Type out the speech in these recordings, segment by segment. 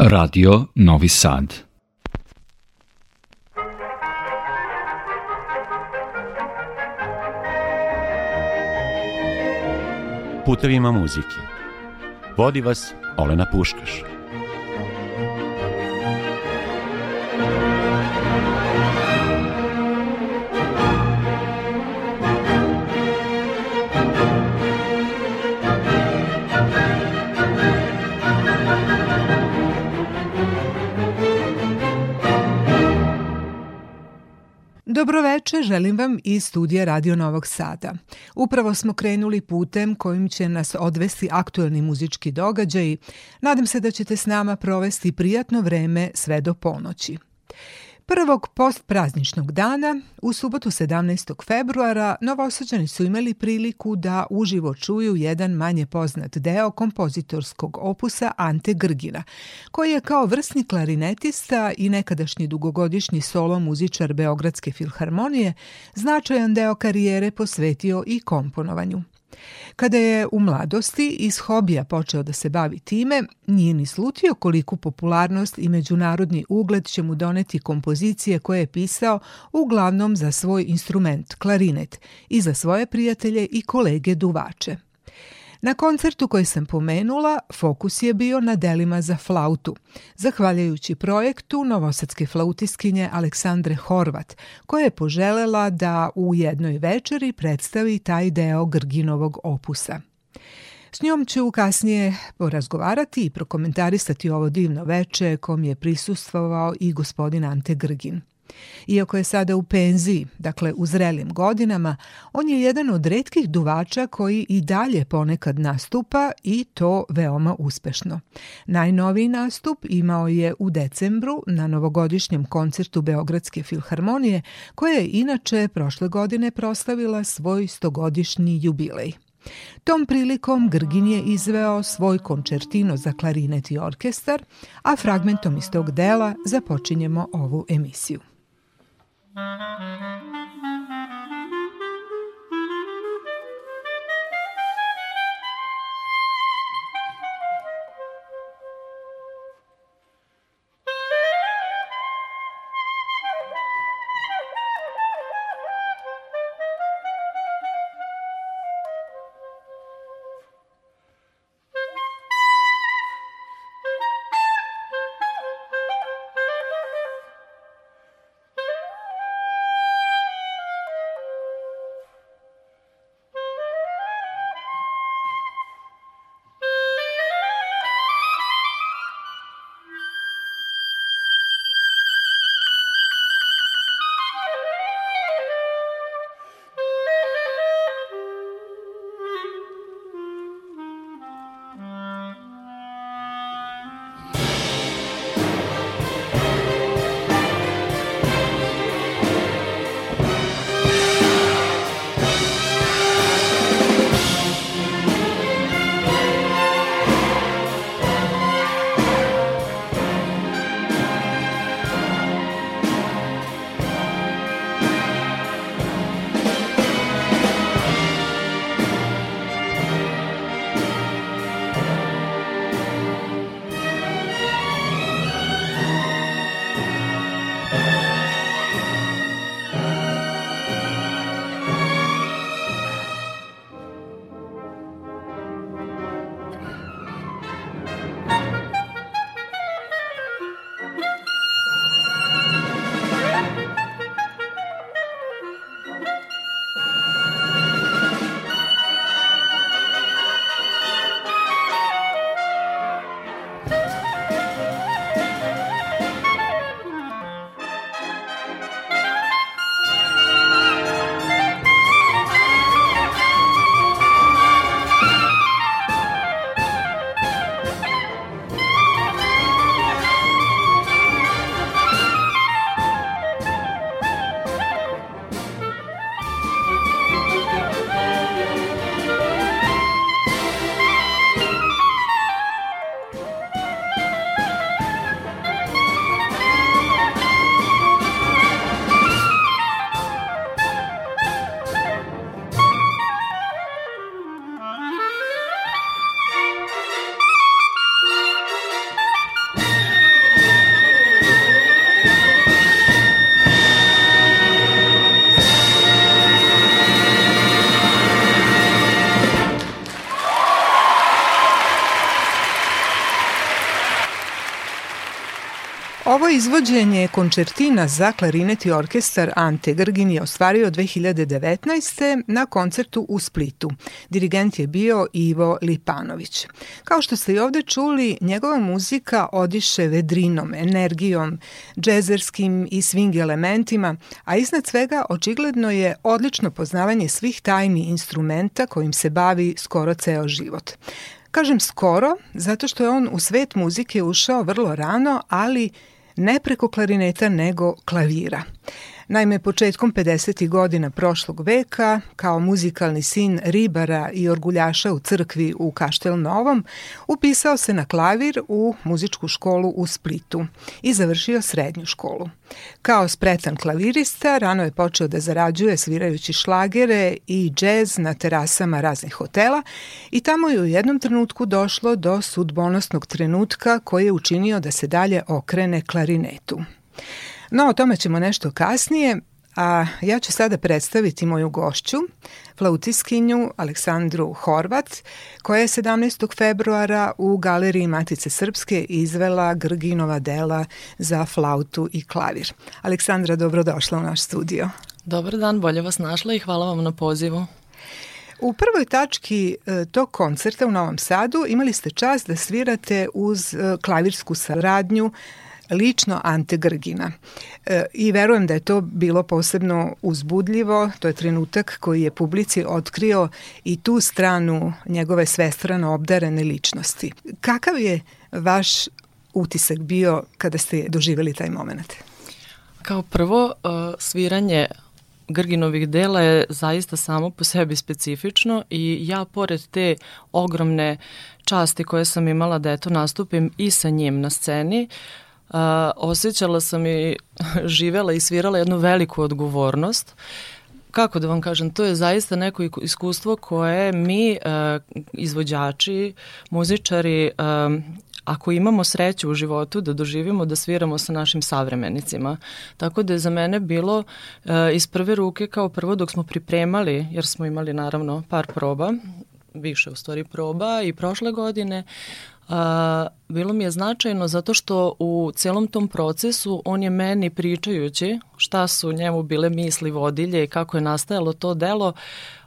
Radio Novi Sad. Putevima muzike. Vodi vas Olena Puškaš. Dobroveče, želim vam iz studija Radio Novog Sada. Upravo smo krenuli putem kojim će nas odvesti aktuelni muzički događaji. Nadam se da ćete s nama provesti prijatno vreme sve do ponoći. Prvog postprazničnog dana, u subotu 17. februara, novosađani su imali priliku da uživo čuju jedan manje poznat deo kompozitorskog opusa Ante Grgina, koji je kao vrsni klarinetista i nekadašnji dugogodišnji solo muzičar Beogradske filharmonije značajan deo karijere posvetio i komponovanju. Kada je u mladosti iz hobija počeo da se bavi time, nije ni slutio koliku popularnost i međunarodni ugled će mu doneti kompozicije koje je pisao uglavnom za svoj instrument, klarinet, i za svoje prijatelje i kolege duvače. Na koncertu koji sam pomenula, fokus je bio na delima za flautu, zahvaljujući projektu novosadske flautiskinje Aleksandre Horvat, koja je poželela da u jednoj večeri predstavi taj deo Grginovog opusa. S njom ću kasnije porazgovarati i prokomentarisati ovo divno veče kom je prisustvovao i gospodin Ante Grgin. Iako je sada u penziji, dakle u zrelim godinama, on je jedan od redkih duvača koji i dalje ponekad nastupa i to veoma uspešno. Najnoviji nastup imao je u decembru na novogodišnjem koncertu Beogradske filharmonije, koja je inače prošle godine proslavila svoj stogodišnji jubilej. Tom prilikom Grgin je izveo svoj koncertino za klarinet i orkestar, a fragmentom iz tog dela započinjemo ovu emisiju. Música izvođenje končertina za klarinet i orkestar Ante Grgin je ostvario 2019. na koncertu u Splitu. Dirigent je bio Ivo Lipanović. Kao što ste i ovde čuli, njegova muzika odiše vedrinom, energijom, džezerskim i swing elementima, a iznad svega očigledno je odlično poznavanje svih tajni instrumenta kojim se bavi skoro ceo život. Kažem skoro, zato što je on u svet muzike ušao vrlo rano, ali ne preko klarineta nego klavira. Naime, početkom 50. godina prošlog veka, kao muzikalni sin ribara i orguljaša u crkvi u Kaštel Novom, upisao se na klavir u muzičku školu u Splitu i završio srednju školu. Kao spretan klavirista, rano je počeo da zarađuje svirajući šlagere i džez na terasama raznih hotela i tamo je u jednom trenutku došlo do sudbonosnog trenutka koji je učinio da se dalje okrene klarinetu. No, o tome ćemo nešto kasnije, a ja ću sada predstaviti moju gošću, flautiskinju Aleksandru Horvat, koja je 17. februara u Galeriji Matice Srpske izvela Grginova dela za flautu i klavir. Aleksandra, dobrodošla u naš studio. Dobar dan, bolje vas našla i hvala vam na pozivu. U prvoj tački e, tog koncerta u Novom Sadu imali ste čast da svirate uz e, klavirsku saradnju lično Ante Grgina. E, I verujem da je to bilo posebno uzbudljivo, to je trenutak koji je publici otkrio i tu stranu njegove svestrano obdarene ličnosti. Kakav je vaš utisak bio kada ste doživjeli taj moment? Kao prvo, e, sviranje Grginovih dela je zaista samo po sebi specifično i ja pored te ogromne časti koje sam imala da eto nastupim i sa njim na sceni, uh, a, osjećala sam i živela i svirala jednu veliku odgovornost kako da vam kažem, to je zaista neko iskustvo koje mi izvođači, muzičari ako imamo sreću u životu da doživimo da sviramo sa našim savremenicima. Tako da je za mene bilo e, iz prve ruke kao prvo dok smo pripremali, jer smo imali naravno par proba, više u stvari proba i prošle godine, bilo mi je značajno zato što u celom tom procesu on je meni pričajući šta su njemu bile misli vodilje i kako je nastajalo to delo,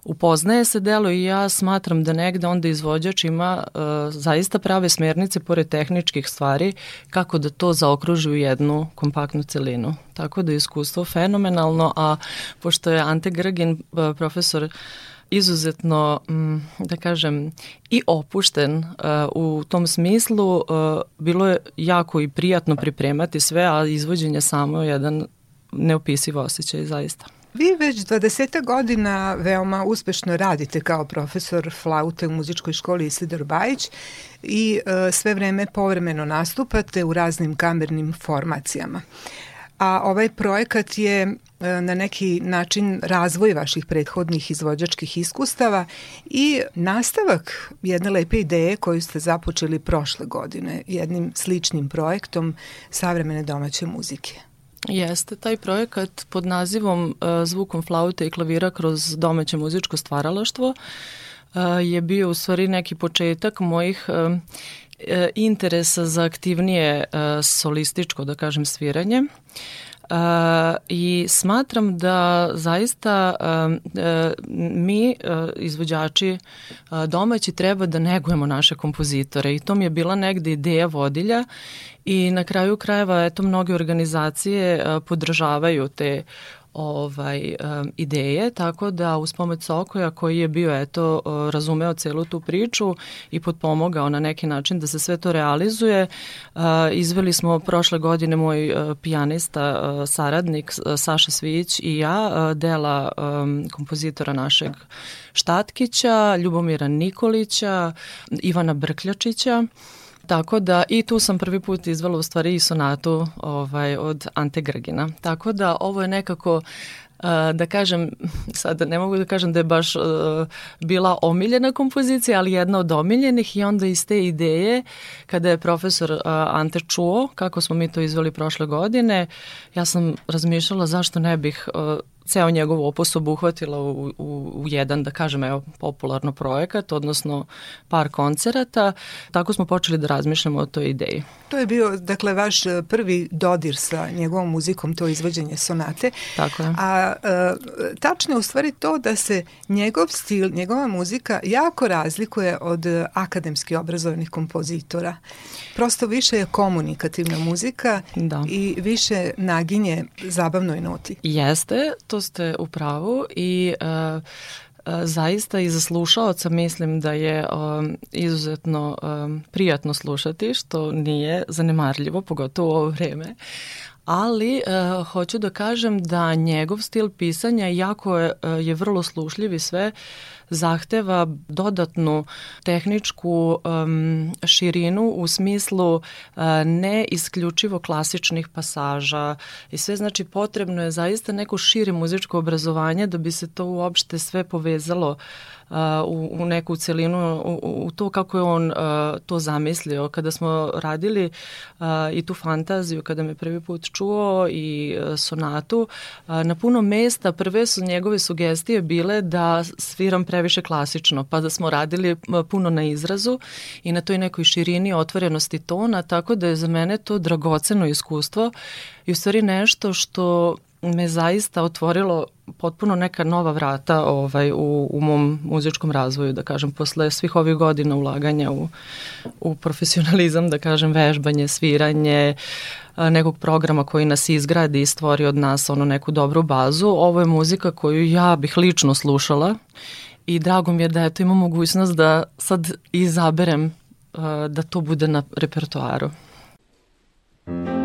upoznaje se delo i ja smatram da negde onda izvođač ima e, zaista prave smernice pored tehničkih stvari kako da to zaokruži u jednu kompaktnu celinu. Tako da je iskustvo fenomenalno, a pošto je Ante Grgin, e, profesor izuzetno, mm, da kažem, i opušten uh, u tom smislu. Uh, bilo je jako i prijatno pripremati sve, a izvođenje samo jedan neopisiv osjećaj zaista. Vi već 20 godina veoma uspešno radite kao profesor flaute u muzičkoj školi Isidor Bajić i e, sve vreme povremeno nastupate u raznim kamernim formacijama. A ovaj projekat je E, na neki način razvoj vaših prethodnih izvođačkih iskustava i nastavak jedne lepe ideje koju ste započeli prošle godine jednim sličnim projektom savremene domaće muzike. Jeste, taj projekat pod nazivom e, Zvukom flaute i klavira kroz domaće muzičko stvaralaštvo e, je bio u stvari neki početak mojih interesa za aktivnije solističko, da kažem, sviranje. Uh, i smatram da zaista uh, uh, mi izvođači domaći treba da negujemo naše kompozitore i to mi je bila negde ideja vodilja i na kraju krajeva eto mnoge organizacije podržavaju te ovaj, um, ideje, tako da uz pomoć Sokoja koji je bio eto razumeo celu tu priču i potpomogao na neki način da se sve to realizuje, izveli smo prošle godine moj e, pijanista, e, saradnik e, Saša Svić i ja dela kompozitora našeg Štatkića, Ljubomira Nikolića, Ivana Brkljačića, Tako da i tu sam prvi put izvela u stvari i sonatu ovaj, od Ante Grgina. Tako da ovo je nekako eh, da kažem, sad ne mogu da kažem da je baš uh, bila omiljena kompozicija, ali jedna od omiljenih i onda iz te ideje, kada je profesor uh, Ante čuo kako smo mi to izveli prošle godine, ja sam razmišljala zašto ne bih uh, ceo njegov opos obuhvatila u, u, u jedan, da kažem, evo, popularno projekat, odnosno par koncerata. Tako smo počeli da razmišljamo o toj ideji. To je bio, dakle, vaš e, prvi dodir sa njegovom muzikom, to izvođenje sonate. Tako je. A e, tačno je u stvari to da se njegov stil, njegova muzika jako razlikuje od e, akademski obrazovanih kompozitora. Prosto više je komunikativna muzika da. i više naginje zabavnoj noti. Jeste, to ste u pravu i uh, zaista i za slušaoca mislim da je um, izuzetno um, prijatno slušati što nije zanemarljivo pogotovo u ovo vreme ali uh, hoću da kažem da njegov stil pisanja jako je, je vrlo slušljiv i sve uh, zahteva dodatnu tehničku um, širinu u smislu uh, ne isključivo klasičnih pasaža i sve znači potrebno je zaista neko šire muzičko obrazovanje da bi se to uopšte sve povezalo uh, u, u neku celinu, u, u to kako je on to zamislio. Kada smo radili i tu fantaziju, kada me prvi put čuo i e, sonatu, na puno mesta prve su njegove sugestije bile da sviram previše klasično, pa da smo radili puno na izrazu i na toj nekoj širini otvorenosti tona, tako da je za mene to dragoceno iskustvo i u stvari nešto što me zaista otvorilo potpuno neka nova vrata ovaj, u, u mom muzičkom razvoju, da kažem, posle svih ovih godina ulaganja u, u profesionalizam, da kažem, vežbanje, sviranje, nekog programa koji nas izgradi i stvori od nas ono neku dobru bazu. Ovo je muzika koju ja bih lično slušala i drago mi je da eto imam mogućnost da sad izaberem da to bude na repertoaru. Thank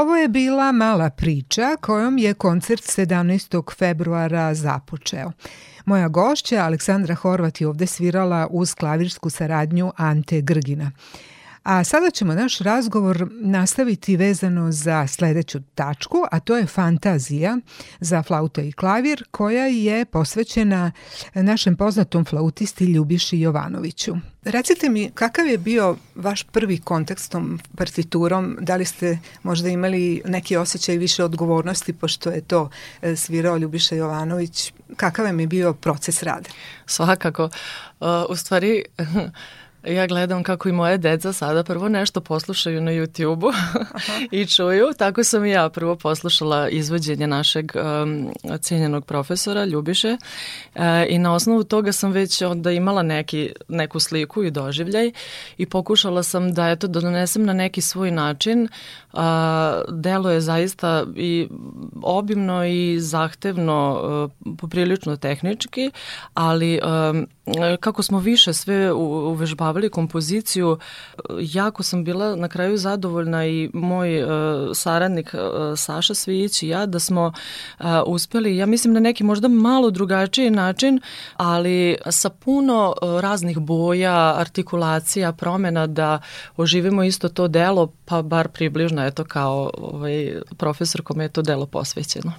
Ovo je bila mala priča kojom je koncert 17. februara započeo. Moja gošća Aleksandra Horvat je ovde svirala uz klavirsku saradnju Ante Grgina. A sada ćemo naš razgovor nastaviti vezano za sledeću tačku, a to je fantazija za flaute i klavir koja je posvećena našem poznatom flautisti Ljubiši Jovanoviću. Recite mi, kakav je bio vaš prvi kontakt s tom partiturom? Da li ste možda imali neki osjećaj više odgovornosti pošto je to e, svirao Ljubiša Jovanović? Kakav vam je bio proces rada? Svakako. Uh, u stvari, ja gledam kako i moje deca sada prvo nešto poslušaju na YouTube-u i čuju. Tako sam i ja prvo poslušala izvođenje našeg um, cijenjenog profesora Ljubiše e, i na osnovu toga sam već onda imala neki, neku sliku i doživljaj i pokušala sam da eto da donesem na neki svoj način. Uh, delo je zaista i obimno i zahtevno, a, e, poprilično tehnički, ali... A, E, kako smo više sve uvežbavali kompoziciju, e, jako sam bila na kraju zadovoljna i moj e, saradnik Saša Svijić i ja da smo uspeli, ja mislim na neki možda malo drugačiji način, ali sa puno raznih boja, artikulacija, promena da oživimo isto to delo, pa bar približno, eto kao ovaj, profesor kome je to delo posvećeno.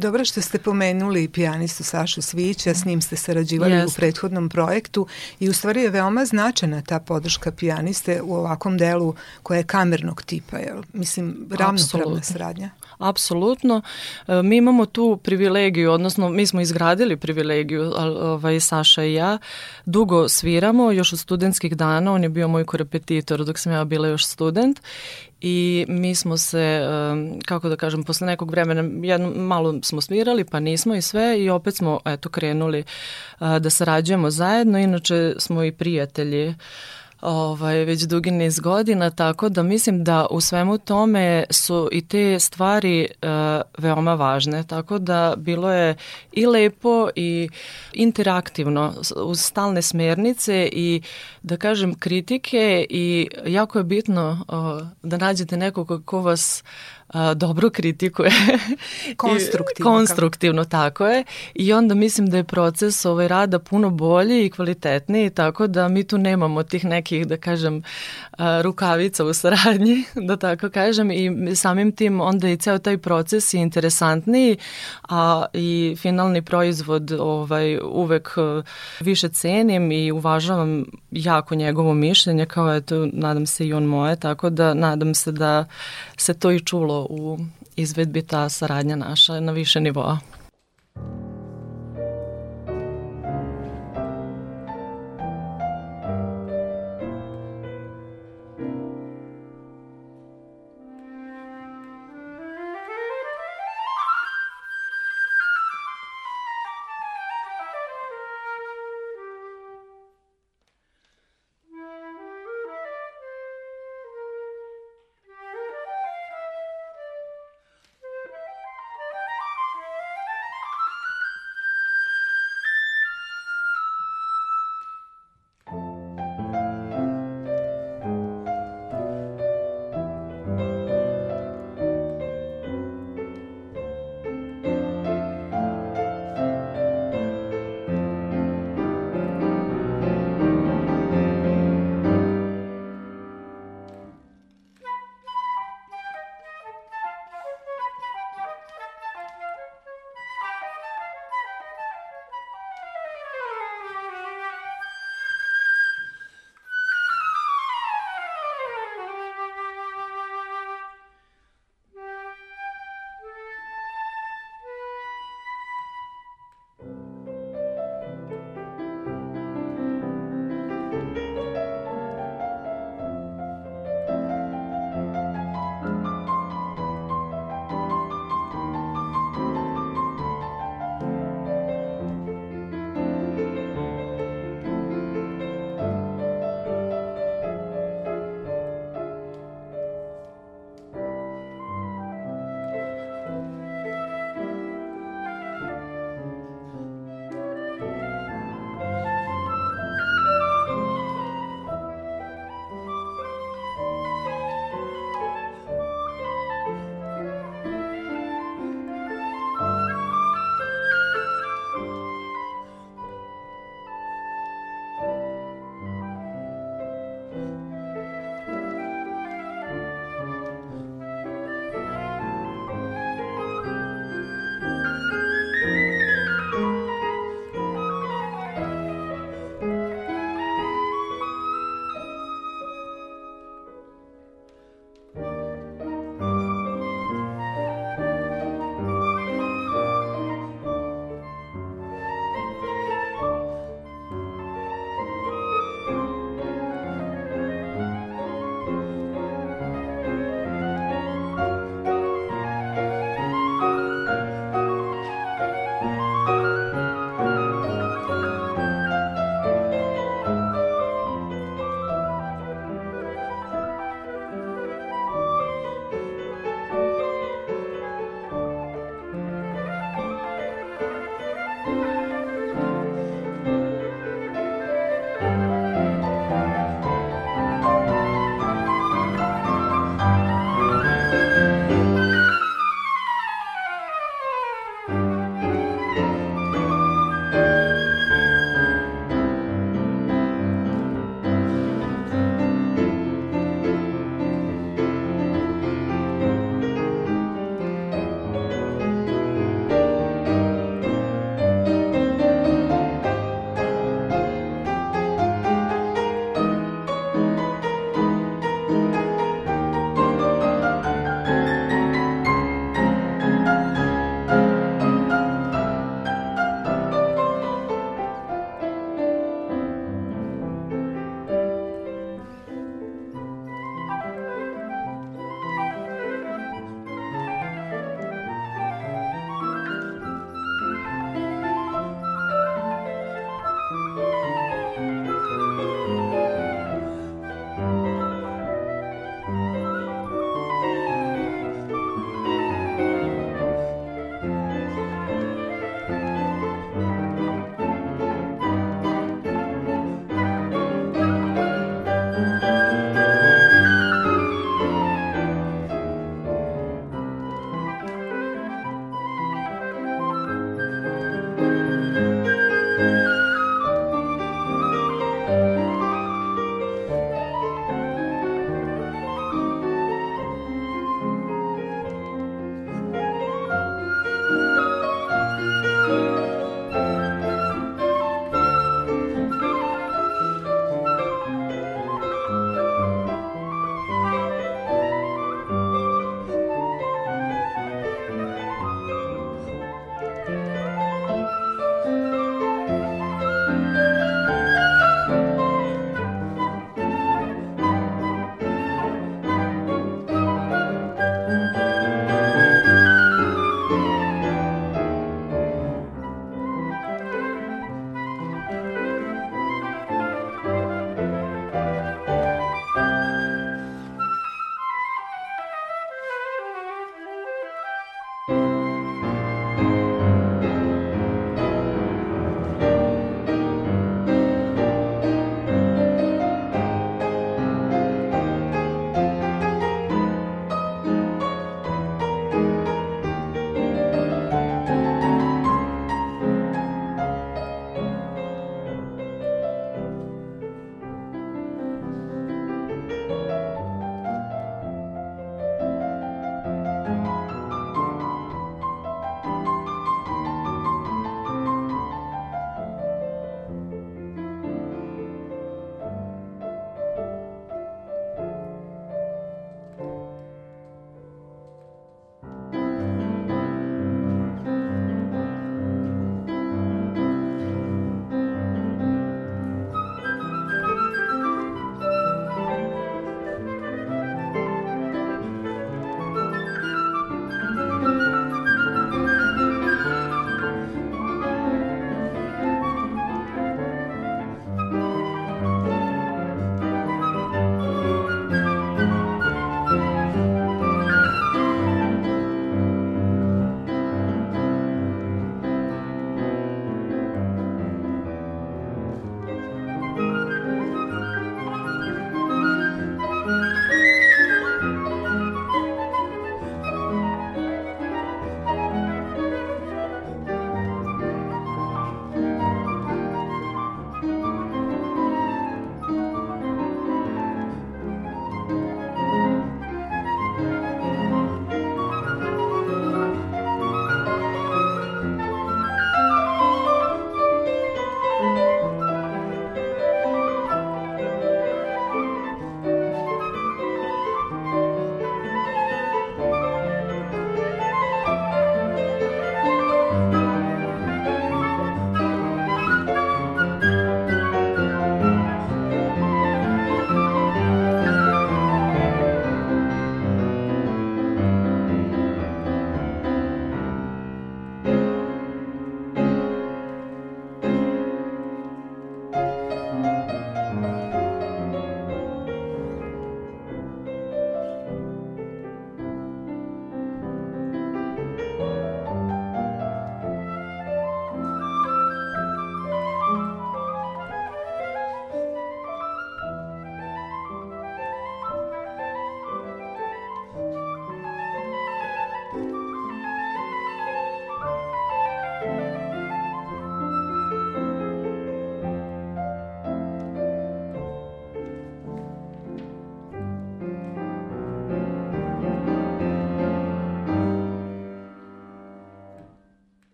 Dobro što ste pomenuli pijanistu Sašu Svića, s njim ste sarađivali yes. u prethodnom projektu i u stvari je veoma značajna ta podrška pijaniste u ovakom delu koja je kamernog tipa, jel? Mislim, ravnopravna Absolutno. saradnja. Apsolutno. E, mi imamo tu privilegiju, odnosno mi smo izgradili privilegiju, ovaj, Saša i ja. Dugo sviramo, još od studentskih dana, on je bio moj korepetitor dok sam ja bila još student i mi smo se, e, kako da kažem, posle nekog vremena jedno, malo smo smirali, pa nismo i sve i opet smo eto, krenuli e, da sarađujemo zajedno, inače smo i prijatelji uh, ovaj, već dugi niz godina, tako da mislim da u svemu tome su i te stvari e, veoma važne, tako da bilo je i lepo i interaktivno uz stalne smernice i da kažem kritike i jako je bitno o, da nađete nekog ko vas a, dobro kritikuje. Konstruktivno. Konstruktivno, tako je. I onda mislim da je proces ovaj rada puno bolji i kvalitetniji, tako da mi tu nemamo tih nekih, da kažem, a, rukavica u saradnji, da tako kažem, i samim tim onda i ceo taj proces je interesantniji, a i finalni proizvod ovaj, uvek više cenim i uvažavam jako njegovo mišljenje, kao eto, nadam se i on moje, tako da nadam se da se to i čulo u izvedbi ta saradnja naša na više nivoa.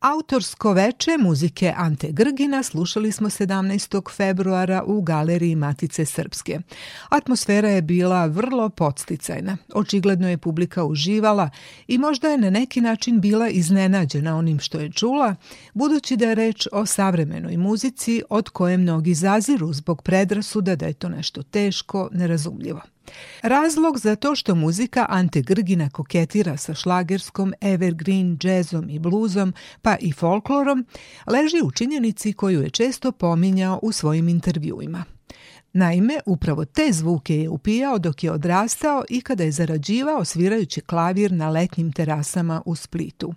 Autorsko veče muzike Ante Grgina slušali smo 17. februara u galeriji Matice Srpske. Atmosfera je bila vrlo podsticajna. Očigledno je publika uživala i možda je na neki način bila iznenađena onim što je čula, budući da je reč o savremenoj muzici od koje mnogi zaziru zbog predrasuda da je to nešto teško, nerazumljivo. Razlog za to što muzika Ante Grgina koketira sa šlagerskom, evergreen, džezom i bluzom, pa i folklorom, leži u činjenici koju je često pominjao u svojim intervjuima. Naime, upravo te zvuke je upijao dok je odrastao i kada je zarađivao svirajući klavir na letnjim terasama u Splitu.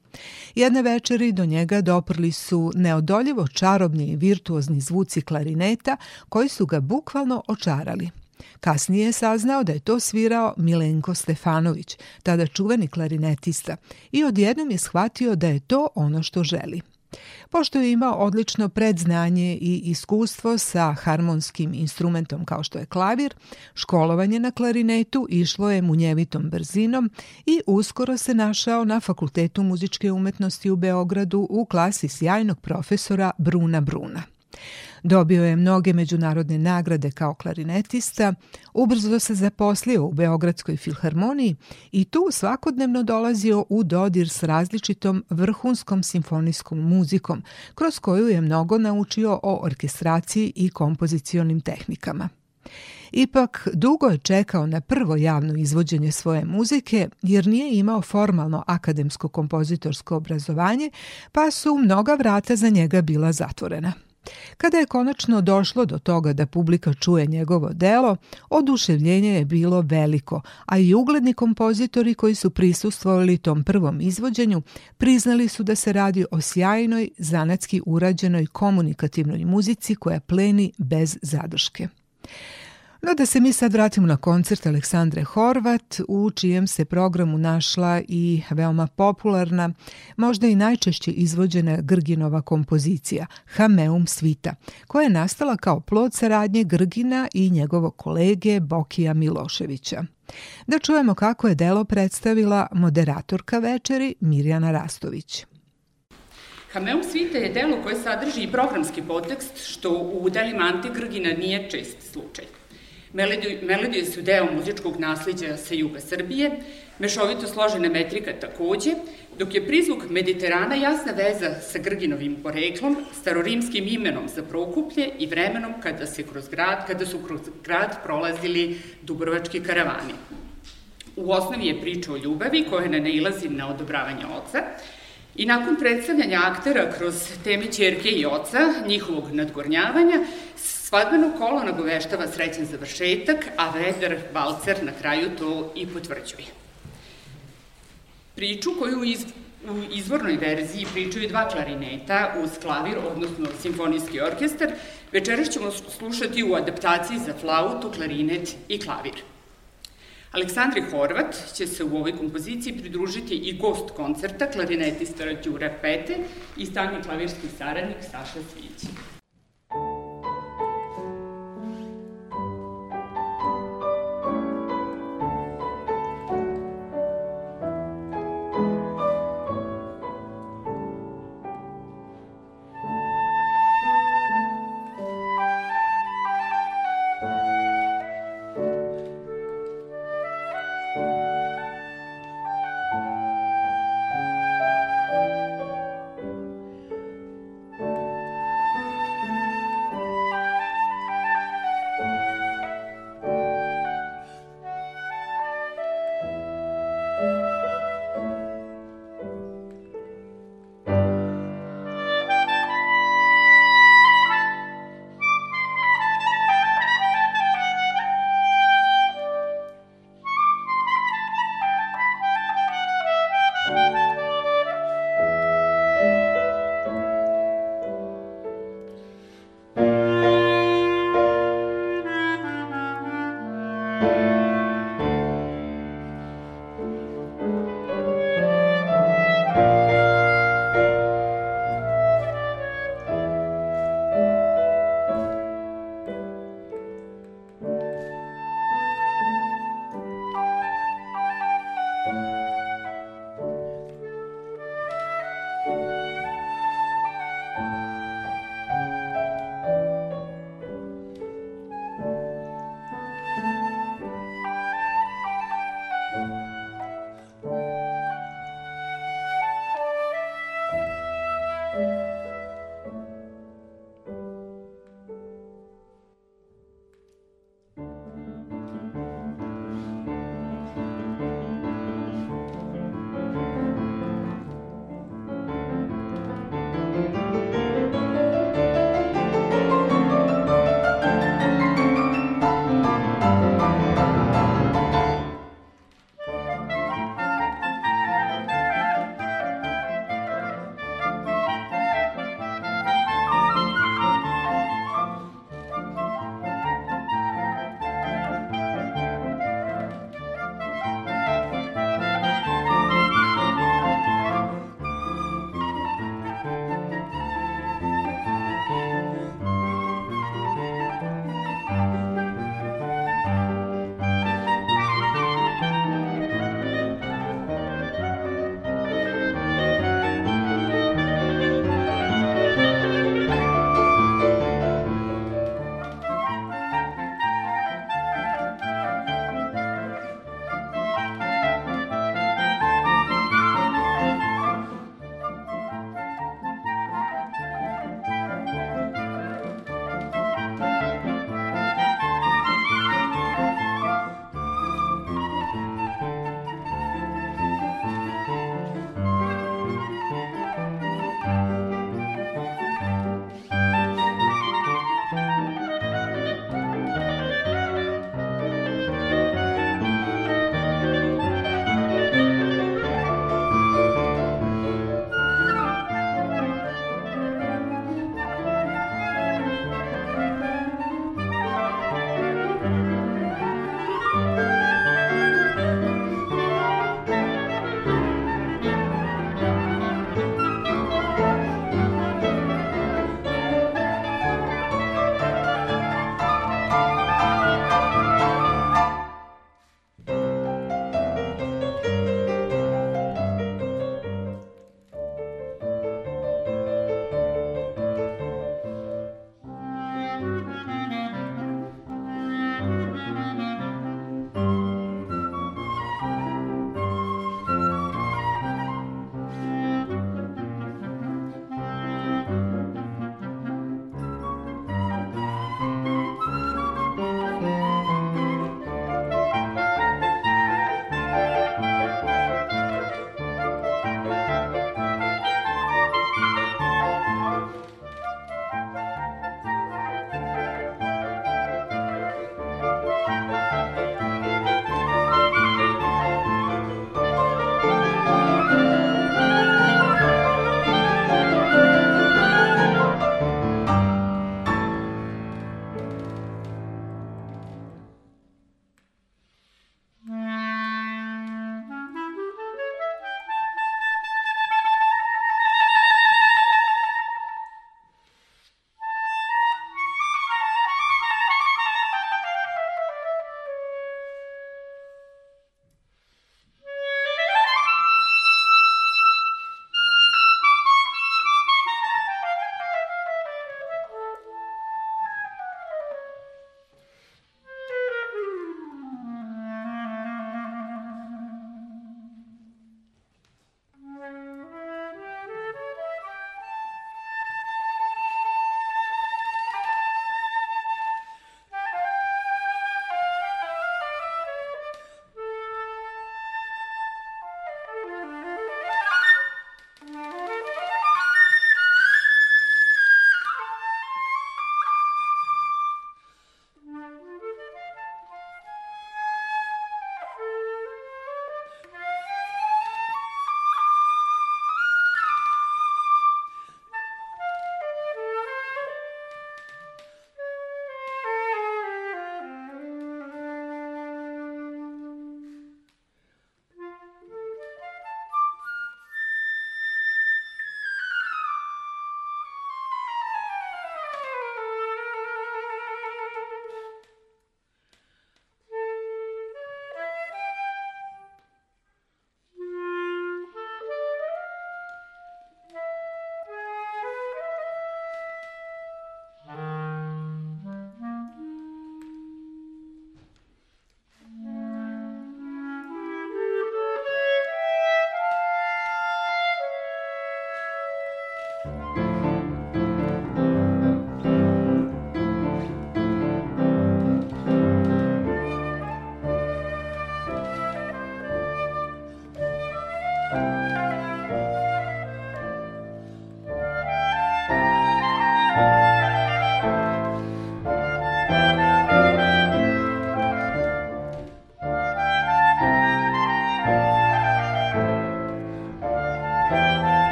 Jedne večeri do njega doprli su neodoljivo čarobni i virtuozni zvuci klarineta koji su ga bukvalno očarali – Kasnije je saznao da je to svirao Milenko Stefanović, tada čuveni klarinetista, i odjednom je shvatio da je to ono što želi. Pošto je imao odlično predznanje i iskustvo sa harmonskim instrumentom kao što je klavir, školovanje na klarinetu išlo je munjevitom brzinom i uskoro se našao na Fakultetu muzičke umetnosti u Beogradu u klasi sjajnog profesora Bruna Bruna. Dobio je mnoge međunarodne nagrade kao klarinetista, ubrzo se zaposlio u Beogradskoj filharmoniji i tu svakodnevno dolazio u dodir s različitom vrhunskom simfonijskom muzikom, kroz koju je mnogo naučio o orkestraciji i kompozicionim tehnikama. Ipak, dugo je čekao na prvo javno izvođenje svoje muzike jer nije imao formalno akademsko kompozitorsko obrazovanje, pa su mnoga vrata za njega bila zatvorena. Kada je konačno došlo do toga da publika čuje njegovo delo, oduševljenje je bilo veliko, a i ugledni kompozitori koji su prisustvovali tom prvom izvođenju priznali su da se radi o sjajnoj, zanatski urađenoj komunikativnoj muzici koja pleni bez zadrške. No da se mi sad vratimo na koncert Aleksandre Horvat, u čijem se programu našla i veoma popularna, možda i najčešće izvođena Grginova kompozicija, Hameum Svita, koja je nastala kao plod saradnje Grgina i njegovog kolege Bokija Miloševića. Da čujemo kako je delo predstavila moderatorka večeri Mirjana Rastović. Hameum Svita je delo koje sadrži i programski podtekst, što u delima Antigrgina nije čest slučaj. Melodije, melodije su deo muzičkog nasliđa sa juga Srbije, mešovito složena metrika takođe, dok je prizvuk Mediterana jasna veza sa Grginovim poreklom, starorimskim imenom za Prokuplje i vremenom kada, se kroz grad, kada su kroz grad prolazili dubrovački karavani. U osnovi je priča o ljubavi koja ne nailazi na odobravanje oca, I nakon predstavljanja aktera kroz teme čerke i oca, njihovog nadgornjavanja, Svadbeno kolo nagoveštava srećan završetak, a Weber Balcer na kraju to i potvrđuje. Priču koju iz, u izvornoj verziji pričaju dva klarineta uz klavir, odnosno simfonijski orkestar, večeras ćemo slušati u adaptaciji za flautu, klarinet i klavir. Aleksandri Horvat će se u ovoj kompoziciji pridružiti i gost koncerta klarinetista Đura Pete i stalni klavirski saradnik Saša Svići.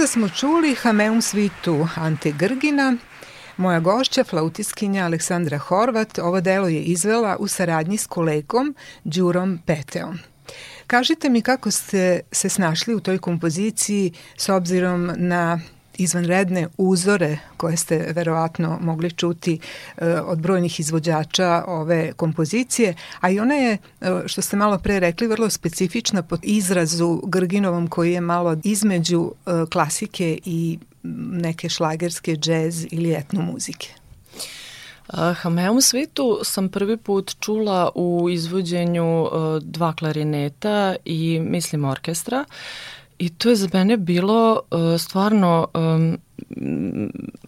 Sada smo čuli Hameum svitu Ante Grgina, Moja gošća, flautiskinja Aleksandra Horvat, ovo delo je izvela u saradnji s kolegom Đurom Peteom. Kažite mi kako ste se snašli u toj kompoziciji s obzirom na izvanredne uzore koje ste verovatno mogli čuti e, od brojnih izvođača ove kompozicije, a i ona je, e, što ste malo pre rekli, vrlo specifična po izrazu Grginovom koji je malo između e, klasike i neke šlagerske, džez ili etno muzike. Hameum svitu sam prvi put čula u izvođenju dva klarineta i mislim orkestra. Uh, I to je za mene bilo uh, stvarno um,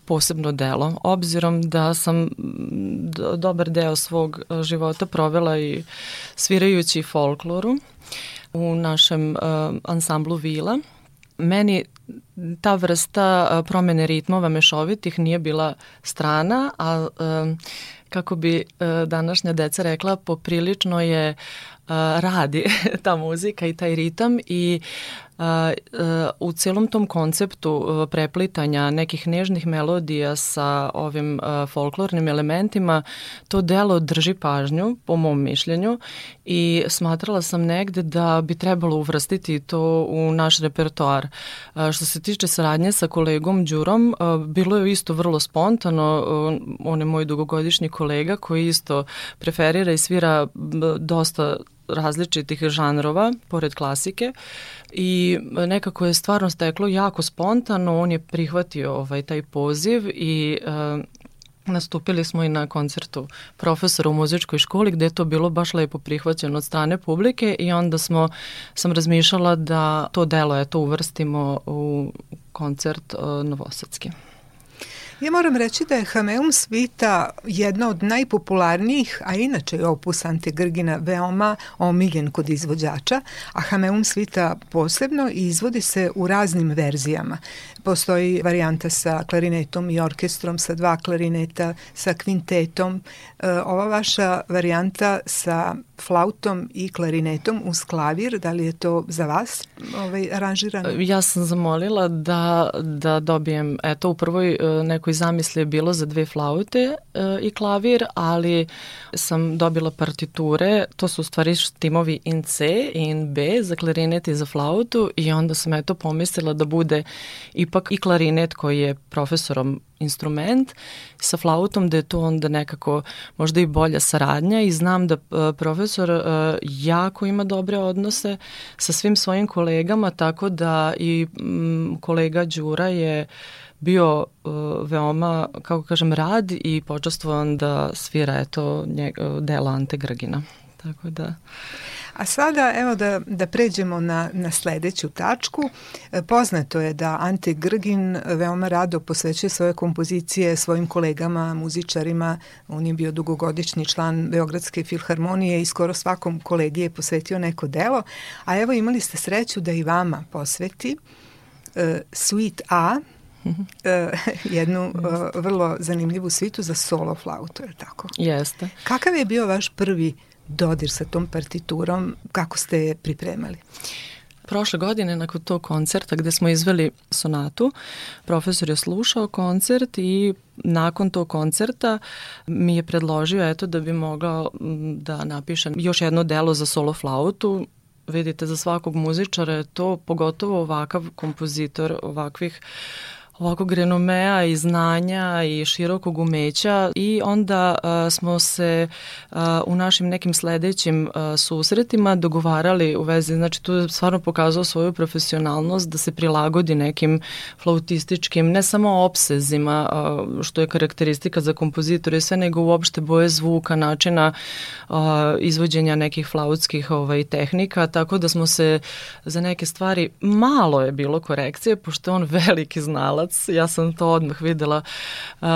posebno delo, obzirom da sam mm, dobar deo svog e, života provela i svirajući folkloru u našem uh, ansamblu Vila. Meni ta vrsta promene ritmova mešovitih nije bila strana, a kako bi današnja deca rekla, poprilično je radi ta muzika i taj ritam i E, u celom tom konceptu e, preplitanja nekih nežnih melodija sa ovim e, folklornim elementima to delo drži pažnju po mom mišljenju i smatrala sam negde da bi trebalo uvrstiti to u naš repertoar. Što se tiče saradnje sa kolegom Đurom, bilo je isto vrlo spontano, on je moj dugogodišnji kolega koji isto preferira i svira dosta različitih žanrova, pored klasike, i nekako je stvarno steklo jako spontano, on je prihvatio ovaj, taj poziv i uh, Nastupili smo i na koncertu profesora u muzičkoj školi gde je to bilo baš lepo prihvaćeno od strane publike i onda smo, sam razmišljala da to delo eto uvrstimo u koncert uh, Novosadski. Ja moram reći da je Hameum svita jedna od najpopularnijih, a inače je opus Ante Grgina veoma omiljen kod izvođača, a Hameum svita posebno izvodi se u raznim verzijama. Postoji varijanta sa klarinetom i orkestrom, sa dva klarineta, sa kvintetom. E, ova vaša varijanta sa flautom i klarinetom uz klavir, da li je to za vas ovaj, aranžirano? E, ja sam zamolila da, da dobijem, eto u prvoj e, nekoj zamisli je bilo za dve flaute e, i klavir, ali sam dobila partiture, to su u stvari štimovi in C i in B za klarinet i za flautu i onda sam eto pomislila da bude i ipak i klarinet koji je profesorom instrument sa flautom da je to onda nekako možda i bolja saradnja i znam da e, profesor e, jako ima dobre odnose sa svim svojim kolegama tako da i kolega Đura je bio uh, veoma, kako kažem, rad i počastvovan da svira eto njeg, dela Ante Grgina. Tako da. A sada evo da, da pređemo na, na sledeću tačku. E, poznato je da Ante Grgin veoma rado posvećuje svoje kompozicije svojim kolegama, muzičarima. On je bio dugogodišnji član Beogradske filharmonije i skoro svakom kolegi je posvetio neko delo. A evo imali ste sreću da i vama posveti e, Suite A, e, jednu uh, vrlo zanimljivu svitu za solo flautu, je tako? Jeste. Kakav je bio vaš prvi dodir sa tom partiturom, kako ste je pripremali? Prošle godine nakon tog koncerta gde smo izveli sonatu, profesor je slušao koncert i nakon tog koncerta mi je predložio eto da bi mogao da napišem još jedno delo za solo flautu vidite za svakog muzičara je to pogotovo ovakav kompozitor ovakvih ovakvog renomea i znanja i širokog umeća i onda a, smo se a, u našim nekim sledećim a, susretima dogovarali u vezi, znači tu je stvarno pokazao svoju profesionalnost da se prilagodi nekim flautističkim, ne samo opsezima, a, što je karakteristika za kompozitore sve, nego uopšte boje zvuka, načina a, izvođenja nekih flautskih ovaj, tehnika, tako da smo se za neke stvari, malo je bilo korekcije, pošto on veliki znalac otac, ja sam to odmah videla uh,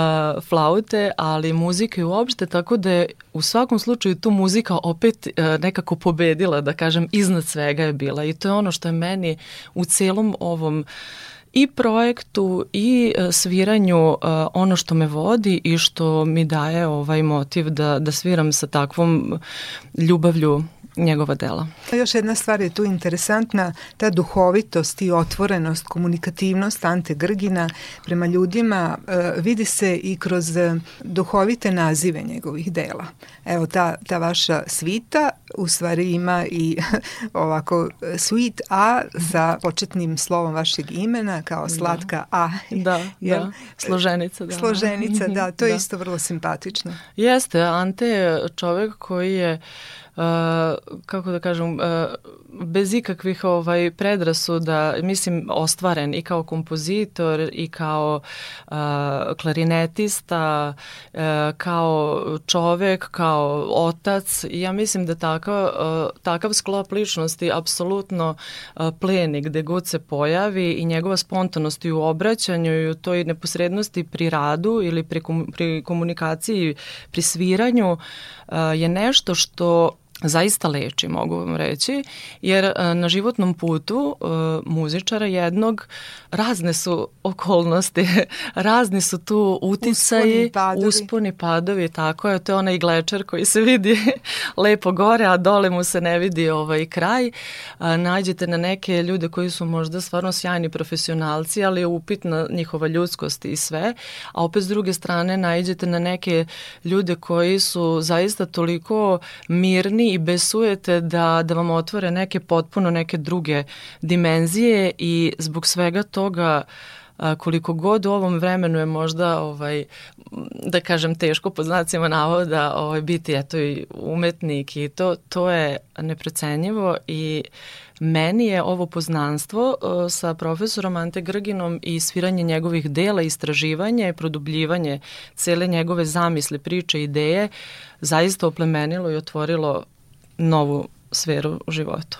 flaute, ali muzika je uopšte, tako da je u svakom slučaju tu muzika opet uh, nekako pobedila, da kažem, iznad svega je bila i to je ono što je meni u celom ovom i projektu i uh, sviranju uh, ono što me vodi i što mi daje ovaj motiv da, da sviram sa takvom ljubavlju njegova dela. Još jedna stvar je tu interesantna, ta duhovitost i otvorenost, komunikativnost Ante Grgina prema ljudima e, vidi se i kroz duhovite nazive njegovih dela. Evo ta, ta vaša svita u stvari ima i ovako e, sweet A sa početnim slovom vašeg imena kao da. slatka A. Da, da. Složenica. Da. Složenica, da. To je da. isto vrlo simpatično. Jeste, Ante je čovek koji je, uh, kako da kažem, uh, bez ikakvih ovaj predrasuda, mislim ostvaren i kao kompozitor i kao uh, klarinetista, uh, kao čovek, kao otac. ja mislim da takav, uh, e, takav sklop ličnosti apsolutno uh, pleni gde god se pojavi i njegova spontanost i u obraćanju i u toj neposrednosti pri radu ili pri, kom, pri komunikaciji, pri sviranju uh, je nešto što zaista leči, mogu vam reći, jer e, na životnom putu e, muzičara jednog razne su okolnosti, razni su tu uticaji, usponi padovi, usponi padovi tako je, to je onaj glečer koji se vidi lepo gore, a dole mu se ne vidi ovaj kraj. E, nađete na neke ljude koji su možda stvarno sjajni profesionalci, ali je upitna njihova ljudskost i sve, a opet s druge strane nađete na neke ljude koji su zaista toliko mirni i bez sujete da, da vam otvore neke potpuno neke druge dimenzije i zbog svega toga koliko god u ovom vremenu je možda ovaj da kažem teško po znacima navoda ovaj biti eto i umetnik i to to je neprecenjivo i meni je ovo poznanstvo e, sa profesorom Ante Grginom i sviranje njegovih dela, istraživanje i produbljivanje cele njegove zamisli, priče, ideje zaista oplemenilo i otvorilo novu sferu u životu.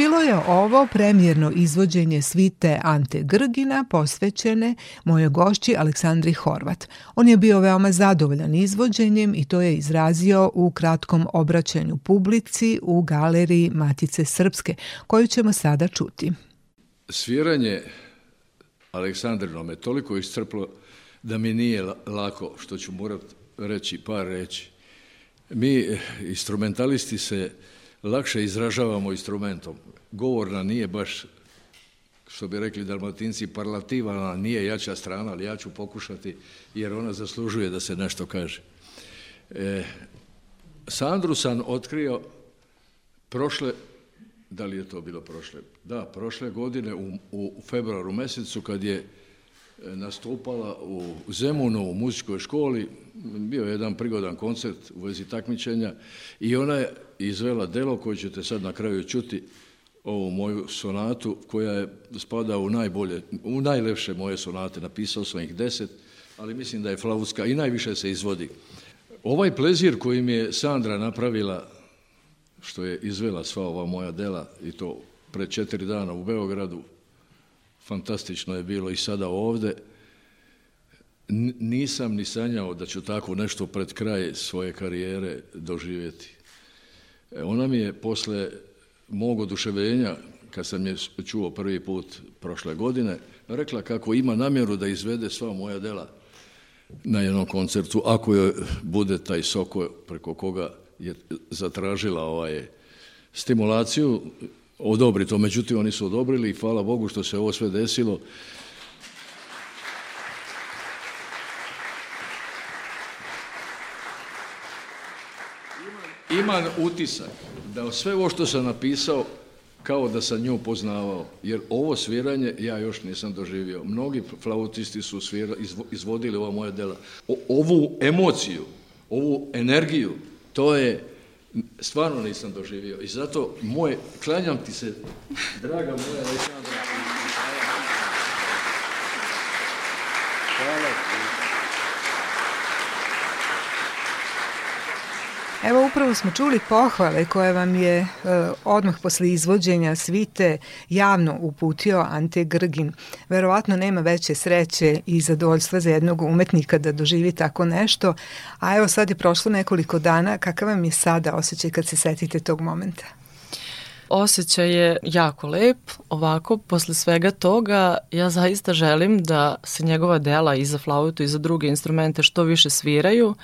Bilo je ovo premjerno izvođenje svite Ante Grgina posvećene mojoj gošći Aleksandri Horvat. On je bio veoma zadovoljan izvođenjem i to je izrazio u kratkom obraćanju publici u galeriji Matice Srpske, koju ćemo sada čuti. Sviranje Aleksandrinom je toliko iscrplo da mi nije lako što ću morat reći par reći. Mi eh, instrumentalisti se lakše izražavamo instrumentom govorna nije baš, što bi rekli dalmatinci, parlativana, nije jača strana, ali ja ću pokušati jer ona zaslužuje da se nešto kaže. E, Sandru sam otkrio prošle, da li je to bilo prošle? Da, prošle godine u, u februaru mesecu kad je e, nastupala u Zemunu u muzičkoj školi, bio je jedan prigodan koncert u vezi takmičenja i ona je izvela delo koje ćete sad na kraju čuti, ovu moju sonatu koja je spada u najbolje, u najlepše moje sonate, napisao sam ih deset, ali mislim da je flavuska i najviše se izvodi. Ovaj plezir koji mi je Sandra napravila, što je izvela sva ova moja dela i to pre četiri dana u Beogradu, fantastično je bilo i sada ovde, nisam ni sanjao da ću tako nešto pred kraj svoje karijere doživjeti. E, ona mi je posle mog oduševljenja kad sam je čuo prvi put prošle godine, rekla kako ima namjeru da izvede sva moja dela na jednom koncertu, ako je bude taj soko preko koga je zatražila ovaj stimulaciju, odobri to. Međutim, oni su odobrili i hvala Bogu što se ovo sve desilo. Imam utisak da sve ovo što sam napisao kao da sam nju poznavao, jer ovo sviranje ja još nisam doživio. Mnogi flautisti su svira, izvo, izvodili ova moja dela. O, ovu emociju, ovu energiju, to je stvarno nisam doživio. I zato moj, klanjam ti se, draga moja Aleksandra. Hvala. Hvala. Evo upravo smo čuli pohvale koje vam je e, odmah posle izvođenja svite javno uputio Ante Grgin. Verovatno nema veće sreće i zadovoljstva za jednog umetnika da doživi tako nešto, a evo sad je prošlo nekoliko dana, kakav vam je sada osjećaj kad se setite tog momenta? Osećaj je jako lep, ovako, posle svega toga ja zaista želim da se njegova dela i za flautu i za druge instrumente što više sviraju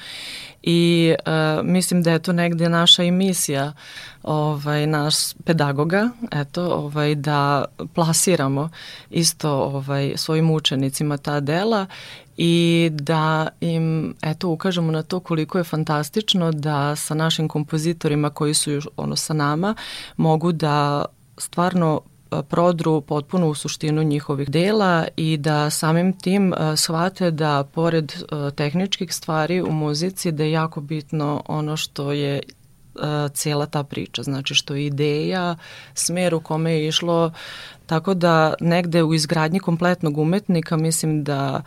i uh, mislim da je to negde naša i misija ovaj, naš pedagoga eto, ovaj, da plasiramo isto ovaj, svojim učenicima ta dela i da im eto ukažemo na to koliko je fantastično da sa našim kompozitorima koji su još ono sa nama mogu da stvarno E, prodru potpuno u suštinu njihovih dela i da samim tim e, shvate da pored e, tehničkih stvari u muzici da je jako bitno ono što je cijela ta priča, znači što je ideja, smer u kome je išlo, tako da negde u izgradnji kompletnog umetnika mislim da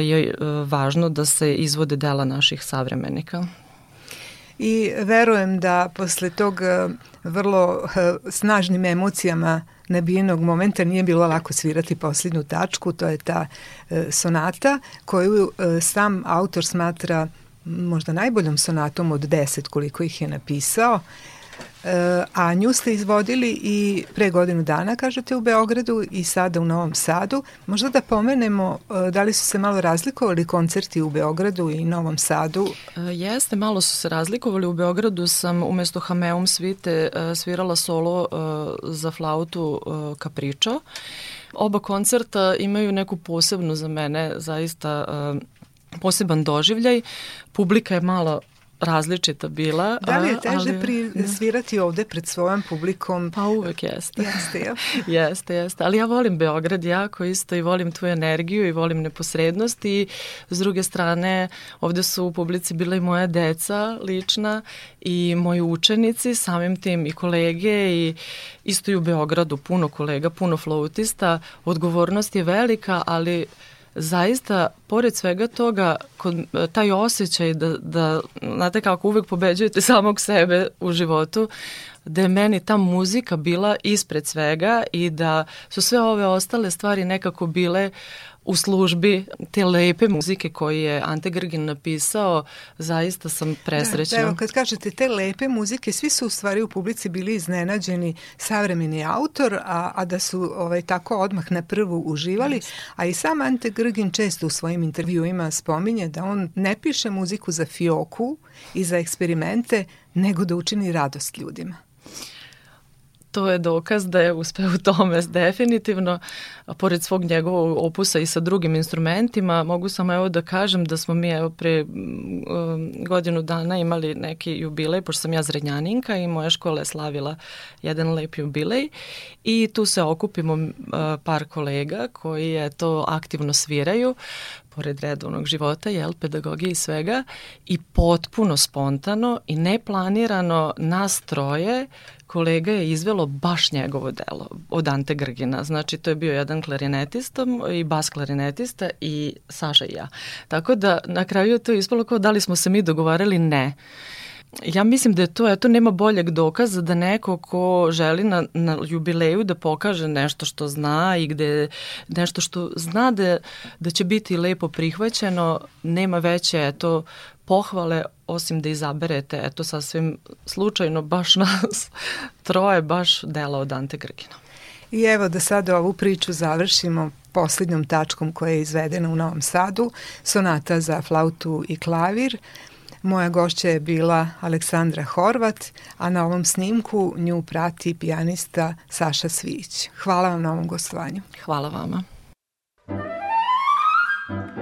je važno da se izvode dela naših savremenika i verujem da posle tog e, vrlo e, snažnim emocijama nabijenog momenta nije bilo lako svirati posljednju tačku, to je ta e, sonata koju sam autor smatra možda najboljom sonatom od deset koliko ih je napisao. E, a nju ste izvodili i pre godinu dana, kažete, u Beogradu i sada u Novom Sadu. Možda da pomenemo e, da li su se malo razlikovali koncerti u Beogradu i Novom Sadu? E, jeste, malo su se razlikovali. U Beogradu sam umesto Hameum svite e, svirala solo za flautu Kapričo. Oba koncerta imaju neku posebnu za mene zaista poseban doživljaj. Publika je malo različita bila. Da li je teže ali, pri, da. svirati ovde pred svojom publikom? Pa uvek jeste. Jeste, ja. jeste, jeste. Ali ja volim Beograd jako isto i volim tu energiju i volim neposrednost i s druge strane ovde su u publici bila i moja deca lična i moji učenici, samim tim i kolege i isto i u Beogradu puno kolega, puno flautista. Odgovornost je velika, ali zaista, pored svega toga, kod, e, taj osjećaj da, da, znate kako, uvek pobeđujete samog sebe u životu, da je meni ta muzika bila ispred svega i da su sve ove ostale stvari nekako bile uh, u službi te lepe muzike koji je Ante Grgin napisao, zaista sam da, presrećna. Da, evo, kad kažete te lepe muzike, svi su u stvari u publici bili iznenađeni savremeni autor, a, a da su ovaj, tako odmah na prvu uživali, a i sam Ante Grgin često u svojim intervjuima spominje da on ne piše muziku za fioku i za eksperimente, nego da učini radost ljudima to je dokaz da je uspeo u tome definitivno, a pored svog njegovog opusa i sa drugim instrumentima, mogu samo evo da kažem da smo mi evo pre um, godinu dana imali neki jubilej, pošto sam ja zrenjaninka i moja škola je slavila jedan lep jubilej i tu se okupimo uh, par kolega koji je to aktivno sviraju, pored redovnog života, jel, pedagogije i svega, i potpuno spontano i neplanirano nas troje kolega je izvelo baš njegovo delo od Ante Grgina. Znači, to je bio jedan klarinetista um, i bas klarinetista i Saša i ja. Tako da na kraju je to ispalo kao da li smo se mi dogovarali? Ne. Ja mislim da je to, eto, nema boljeg dokaza da neko ko želi na, na jubileju da pokaže nešto što zna i gde nešto što zna da, da će biti lepo prihvaćeno, nema veće, eto, pohvale osim da izaberete, eto sasvim slučajno baš nas troje baš dela od Ante Grgina. I evo da sada ovu priču završimo poslednjom tačkom koja je izvedena u Novom Sadu, sonata za flautu i klavir. Moja gošća je bila Aleksandra Horvat, a na ovom snimku nju prati pijanista Saša Svić. Hvala vam na ovom gostovanju. Hvala vama. Thank you.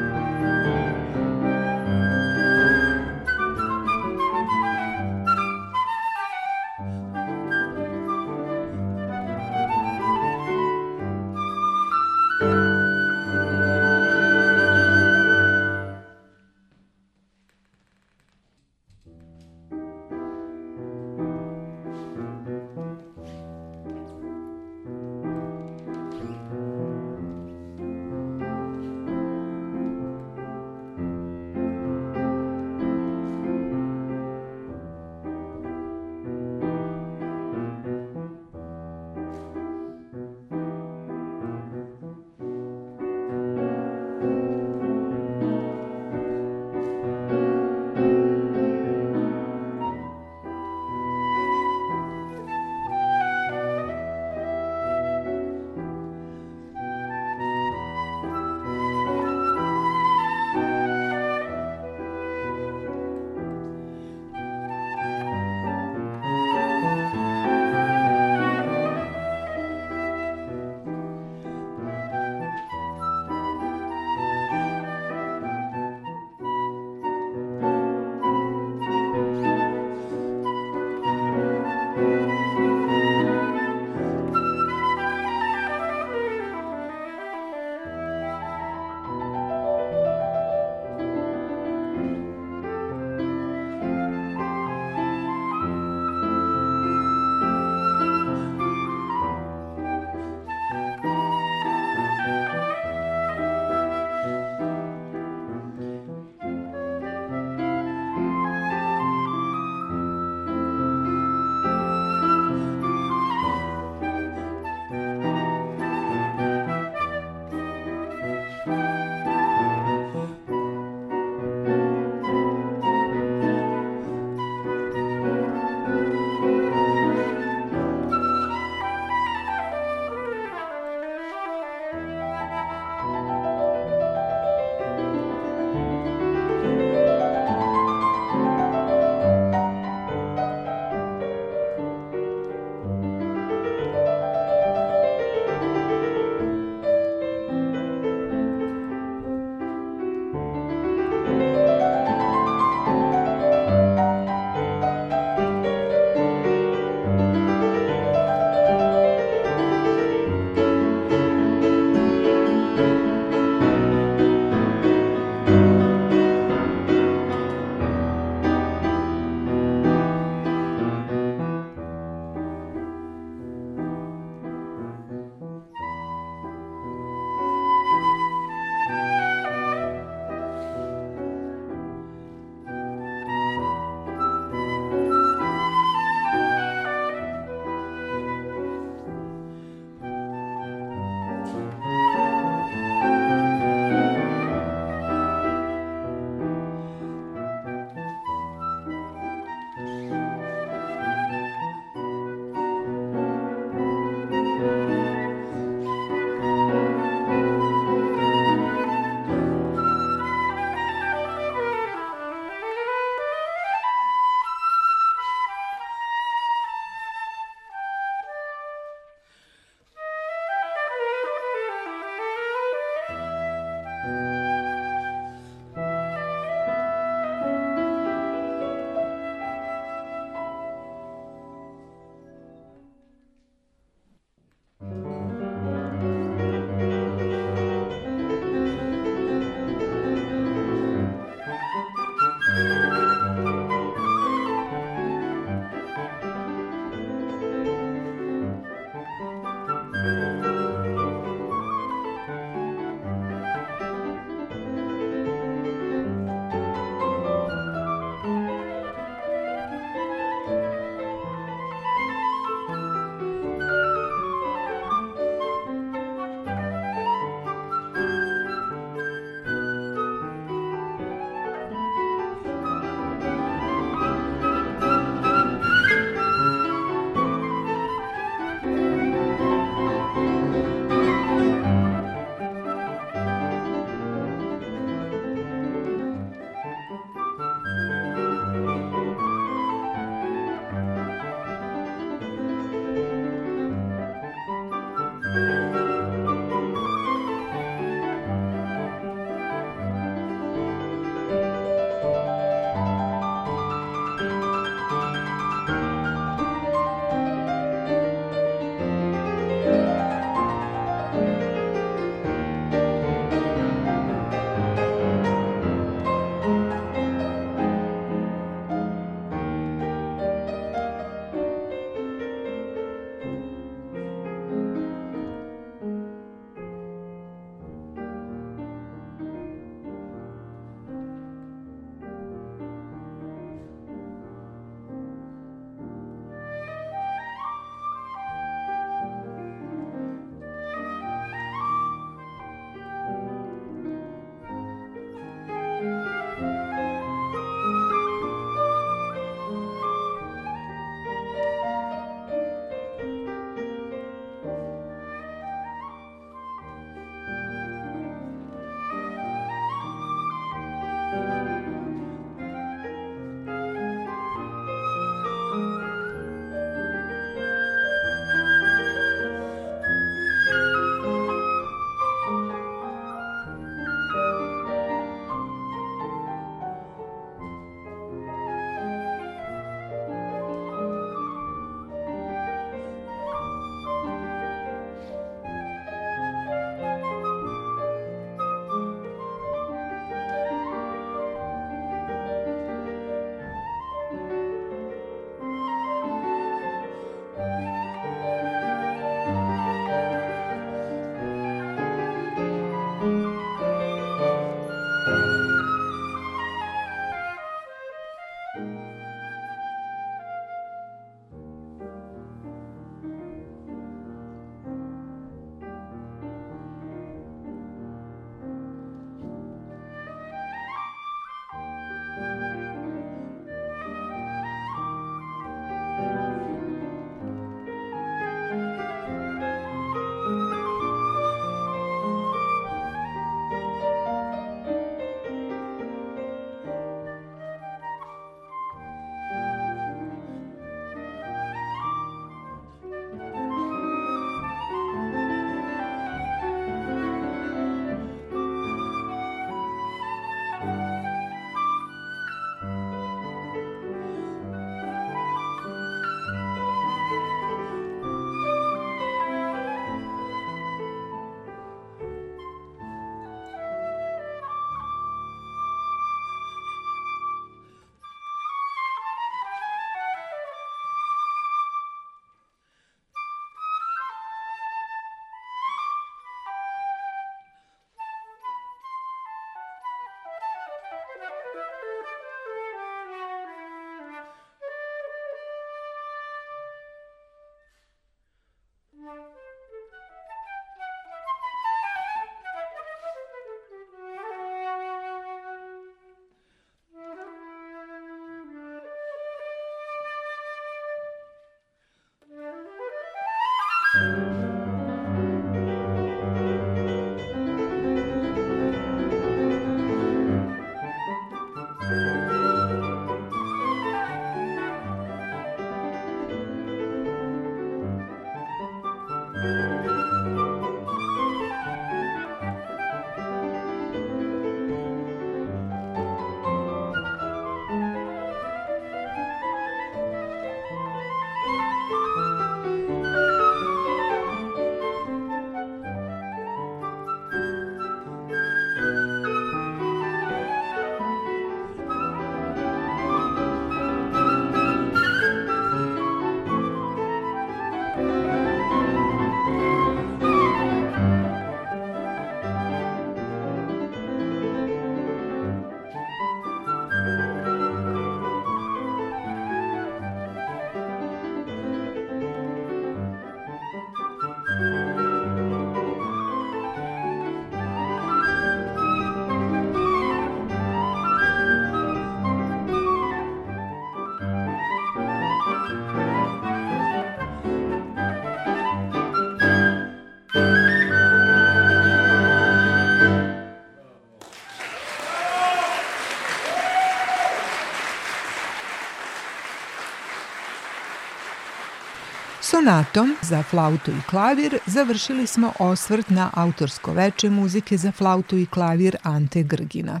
Sonatom za flautu i klavir završili smo osvrt na autorsko veče muzike za flautu i klavir Ante Grgina.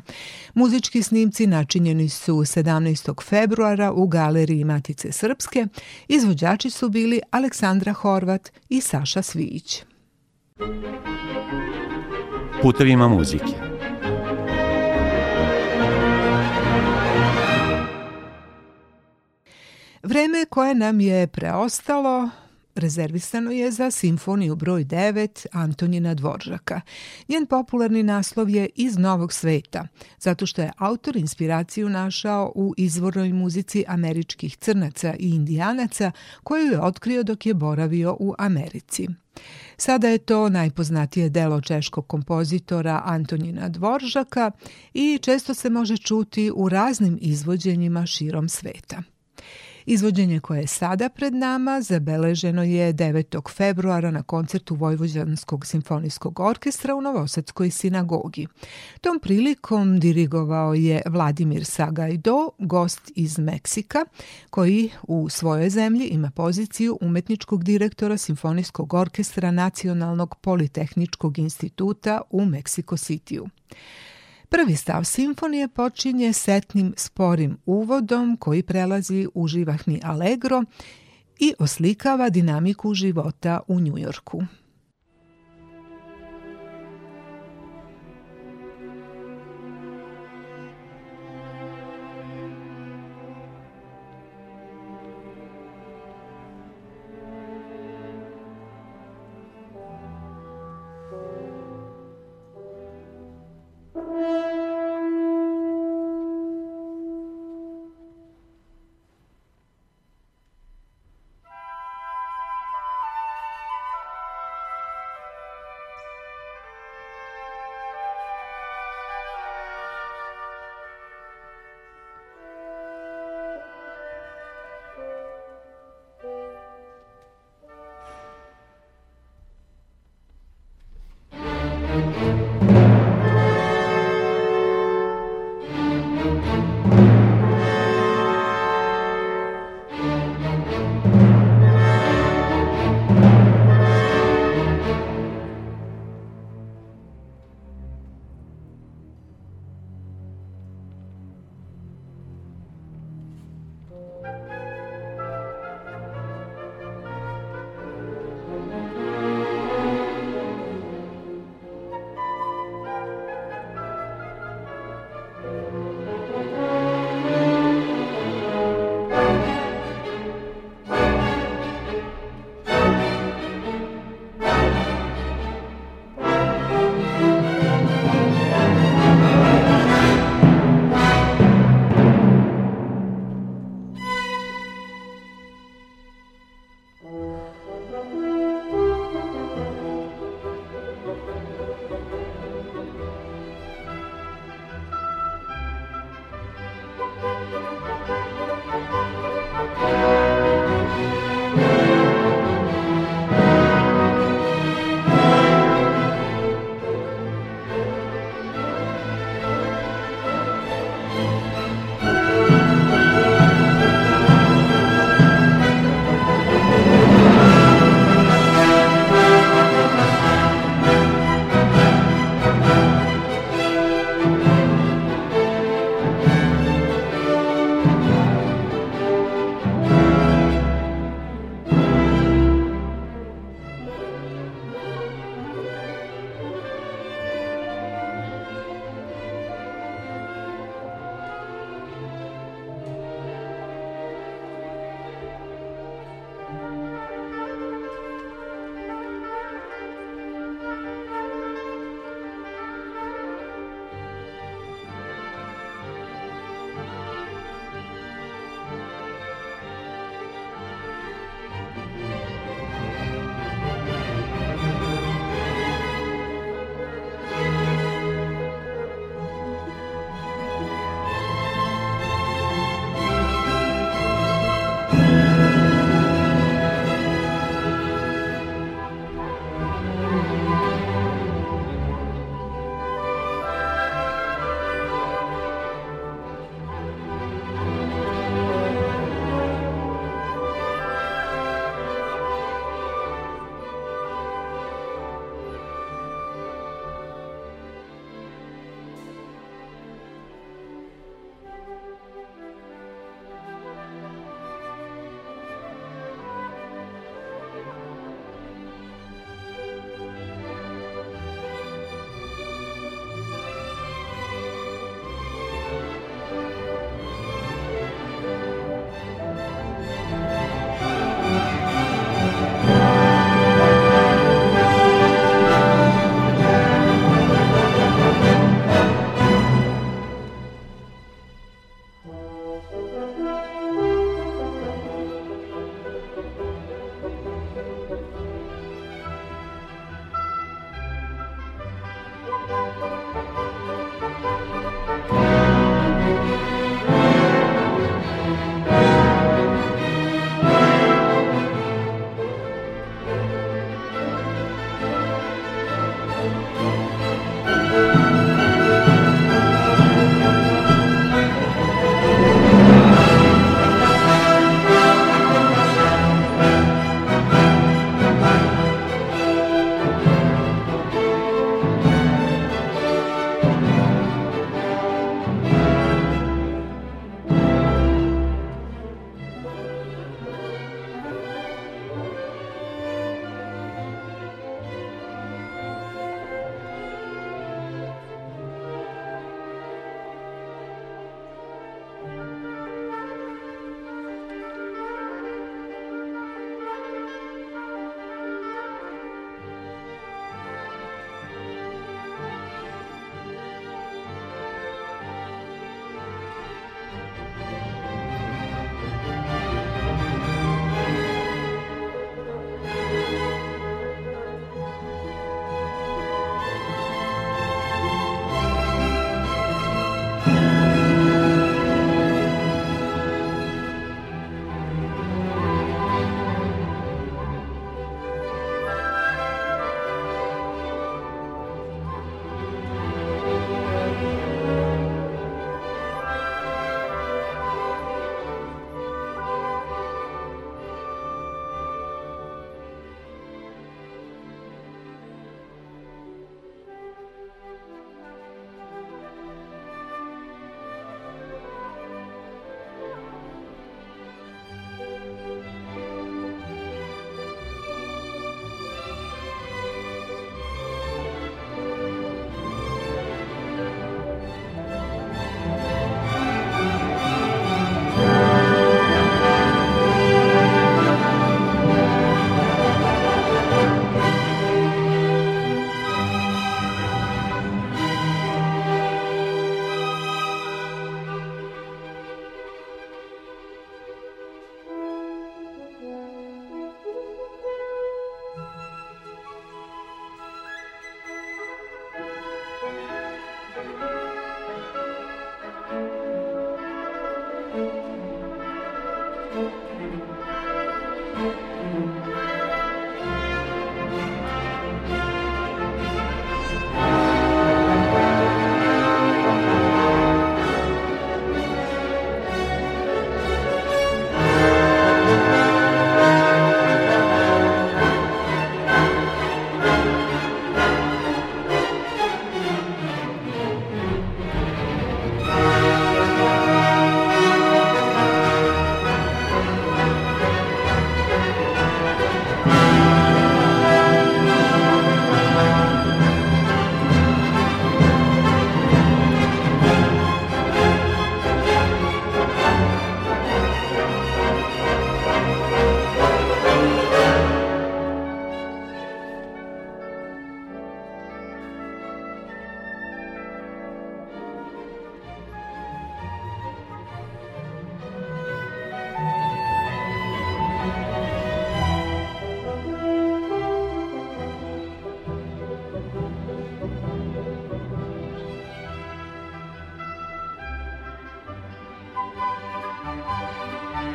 Muzički snimci načinjeni su 17. februara u galeriji Matice Srpske. Izvođači su bili Aleksandra Horvat i Saša Svijić. Putevima muzike Vreme koje nam je preostalo rezervisano je za simfoniju broj 9 Antonina Dvoržaka. Njen popularni naslov je Iz novog sveta, zato što je autor inspiraciju našao u izvornoj muzici američkih crnaca i indijanaca koju je otkrio dok je boravio u Americi. Sada je to najpoznatije delo češkog kompozitora Antonina Dvoržaka i često se može čuti u raznim izvođenjima širom sveta. Izvođenje koje je sada pred nama zabeleženo je 9. februara na koncertu Vojvođanskog simfonijskog orkestra u Novosadskoj sinagogi. Tom prilikom dirigovao je Vladimir Sagajdo, gost iz Meksika, koji u svojoj zemlji ima poziciju umetničkog direktora Simfonijskog orkestra Nacionalnog politehničkog instituta u Meksiko Sitiju. Prvi stav simfonije počinje setnim sporim uvodom koji prelazi u živahni allegro i oslikava dinamiku života u Njujorku.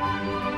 Bye.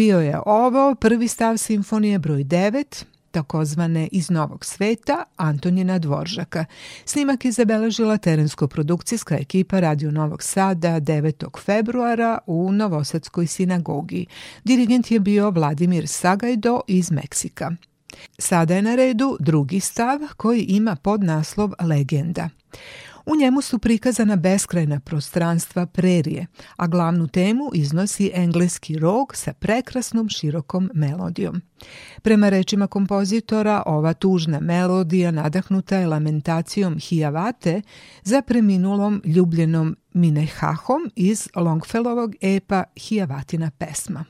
bio je ovo prvi stav simfonije broj 9, takozvane iz Novog sveta, Antonjina Dvoržaka. Snimak je zabeležila terensko-produkcijska ekipa Radio Novog Sada 9. februara u Novosadskoj sinagogi. Dirigent je bio Vladimir Sagajdo iz Meksika. Sada je na redu drugi stav koji ima podnaslov Legenda. U njemu su prikazana beskrajna prostranstva prerije, a glavnu temu iznosi engleski rog sa prekrasnom širokom melodijom. Prema rečima kompozitora, ova tužna melodija nadahnuta je lamentacijom Hijavate za preminulom ljubljenom Minehahom iz Longfellowog epa Hijavatina pesma.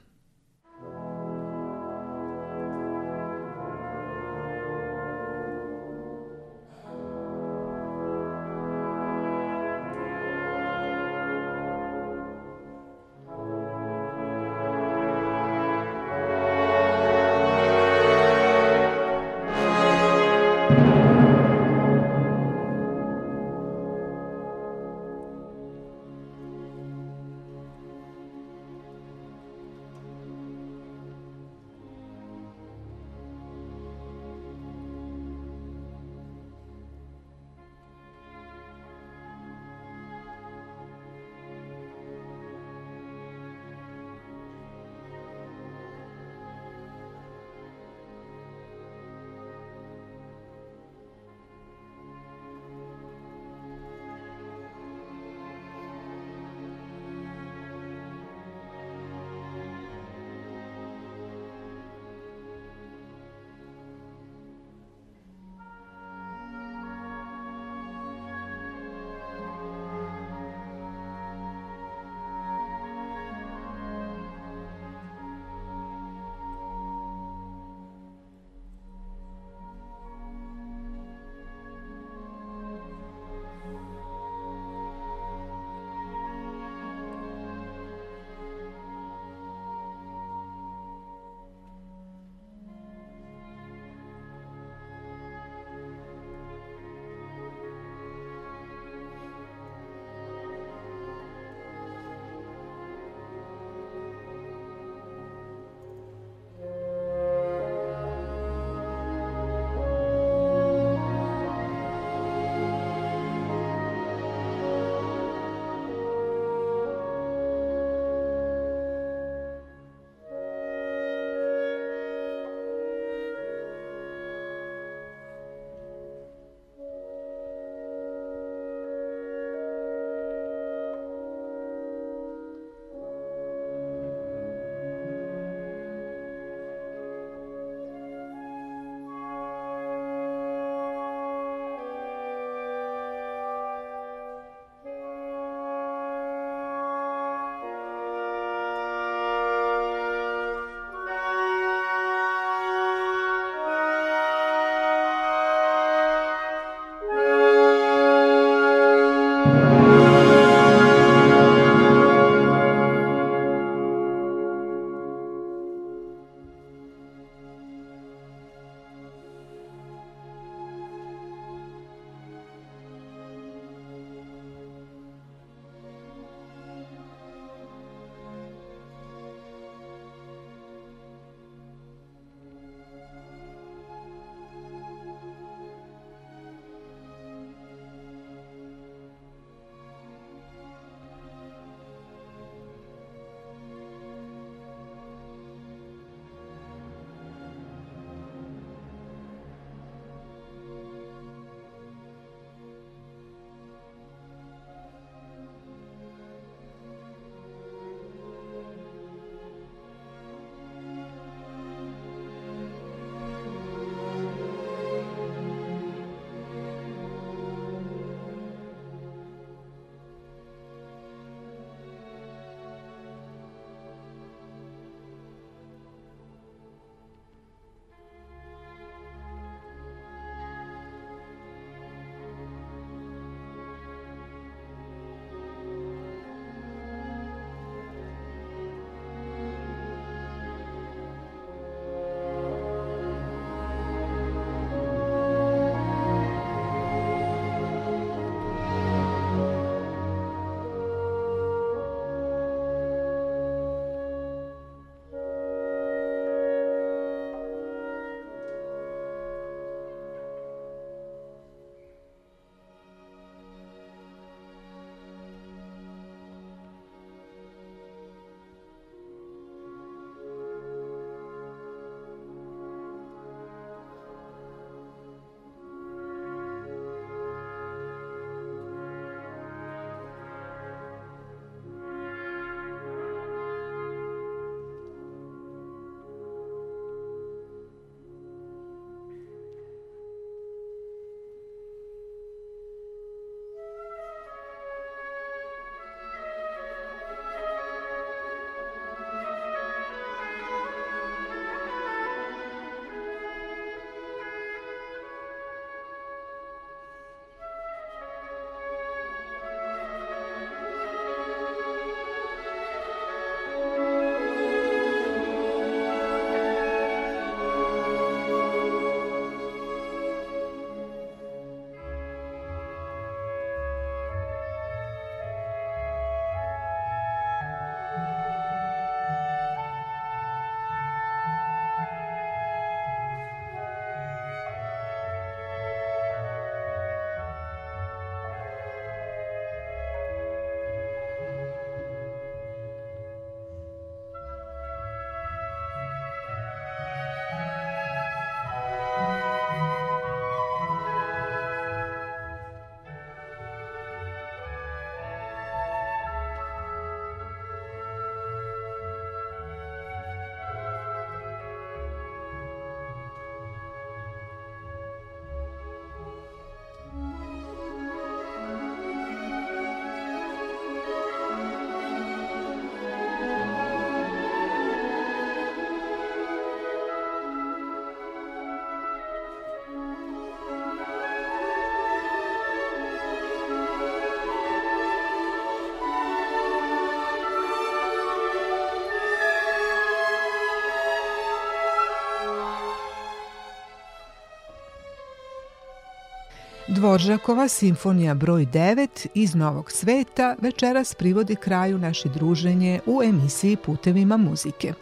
Dvoržakova simfonija broj 9 iz Novog sveta večeras privodi kraju naše druženje u emisiji Putevima muzike.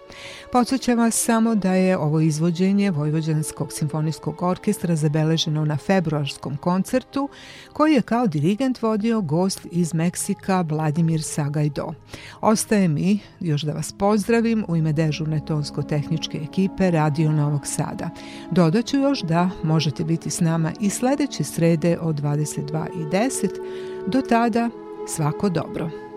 Podsećam vas samo da je ovo izvođenje Vojvođanskog simfonijskog orkestra zabeleženo na februarskom koncertu koji je kao dirigent vodio gost iz Meksika Vladimir Sagajdo. Ostaje mi još da vas pozdravim u ime dežurne tonsko-tehničke ekipe Radio Novog Sada. Dodaću još da možete biti s nama i sledeće srede od 22.10. Do tada svako dobro.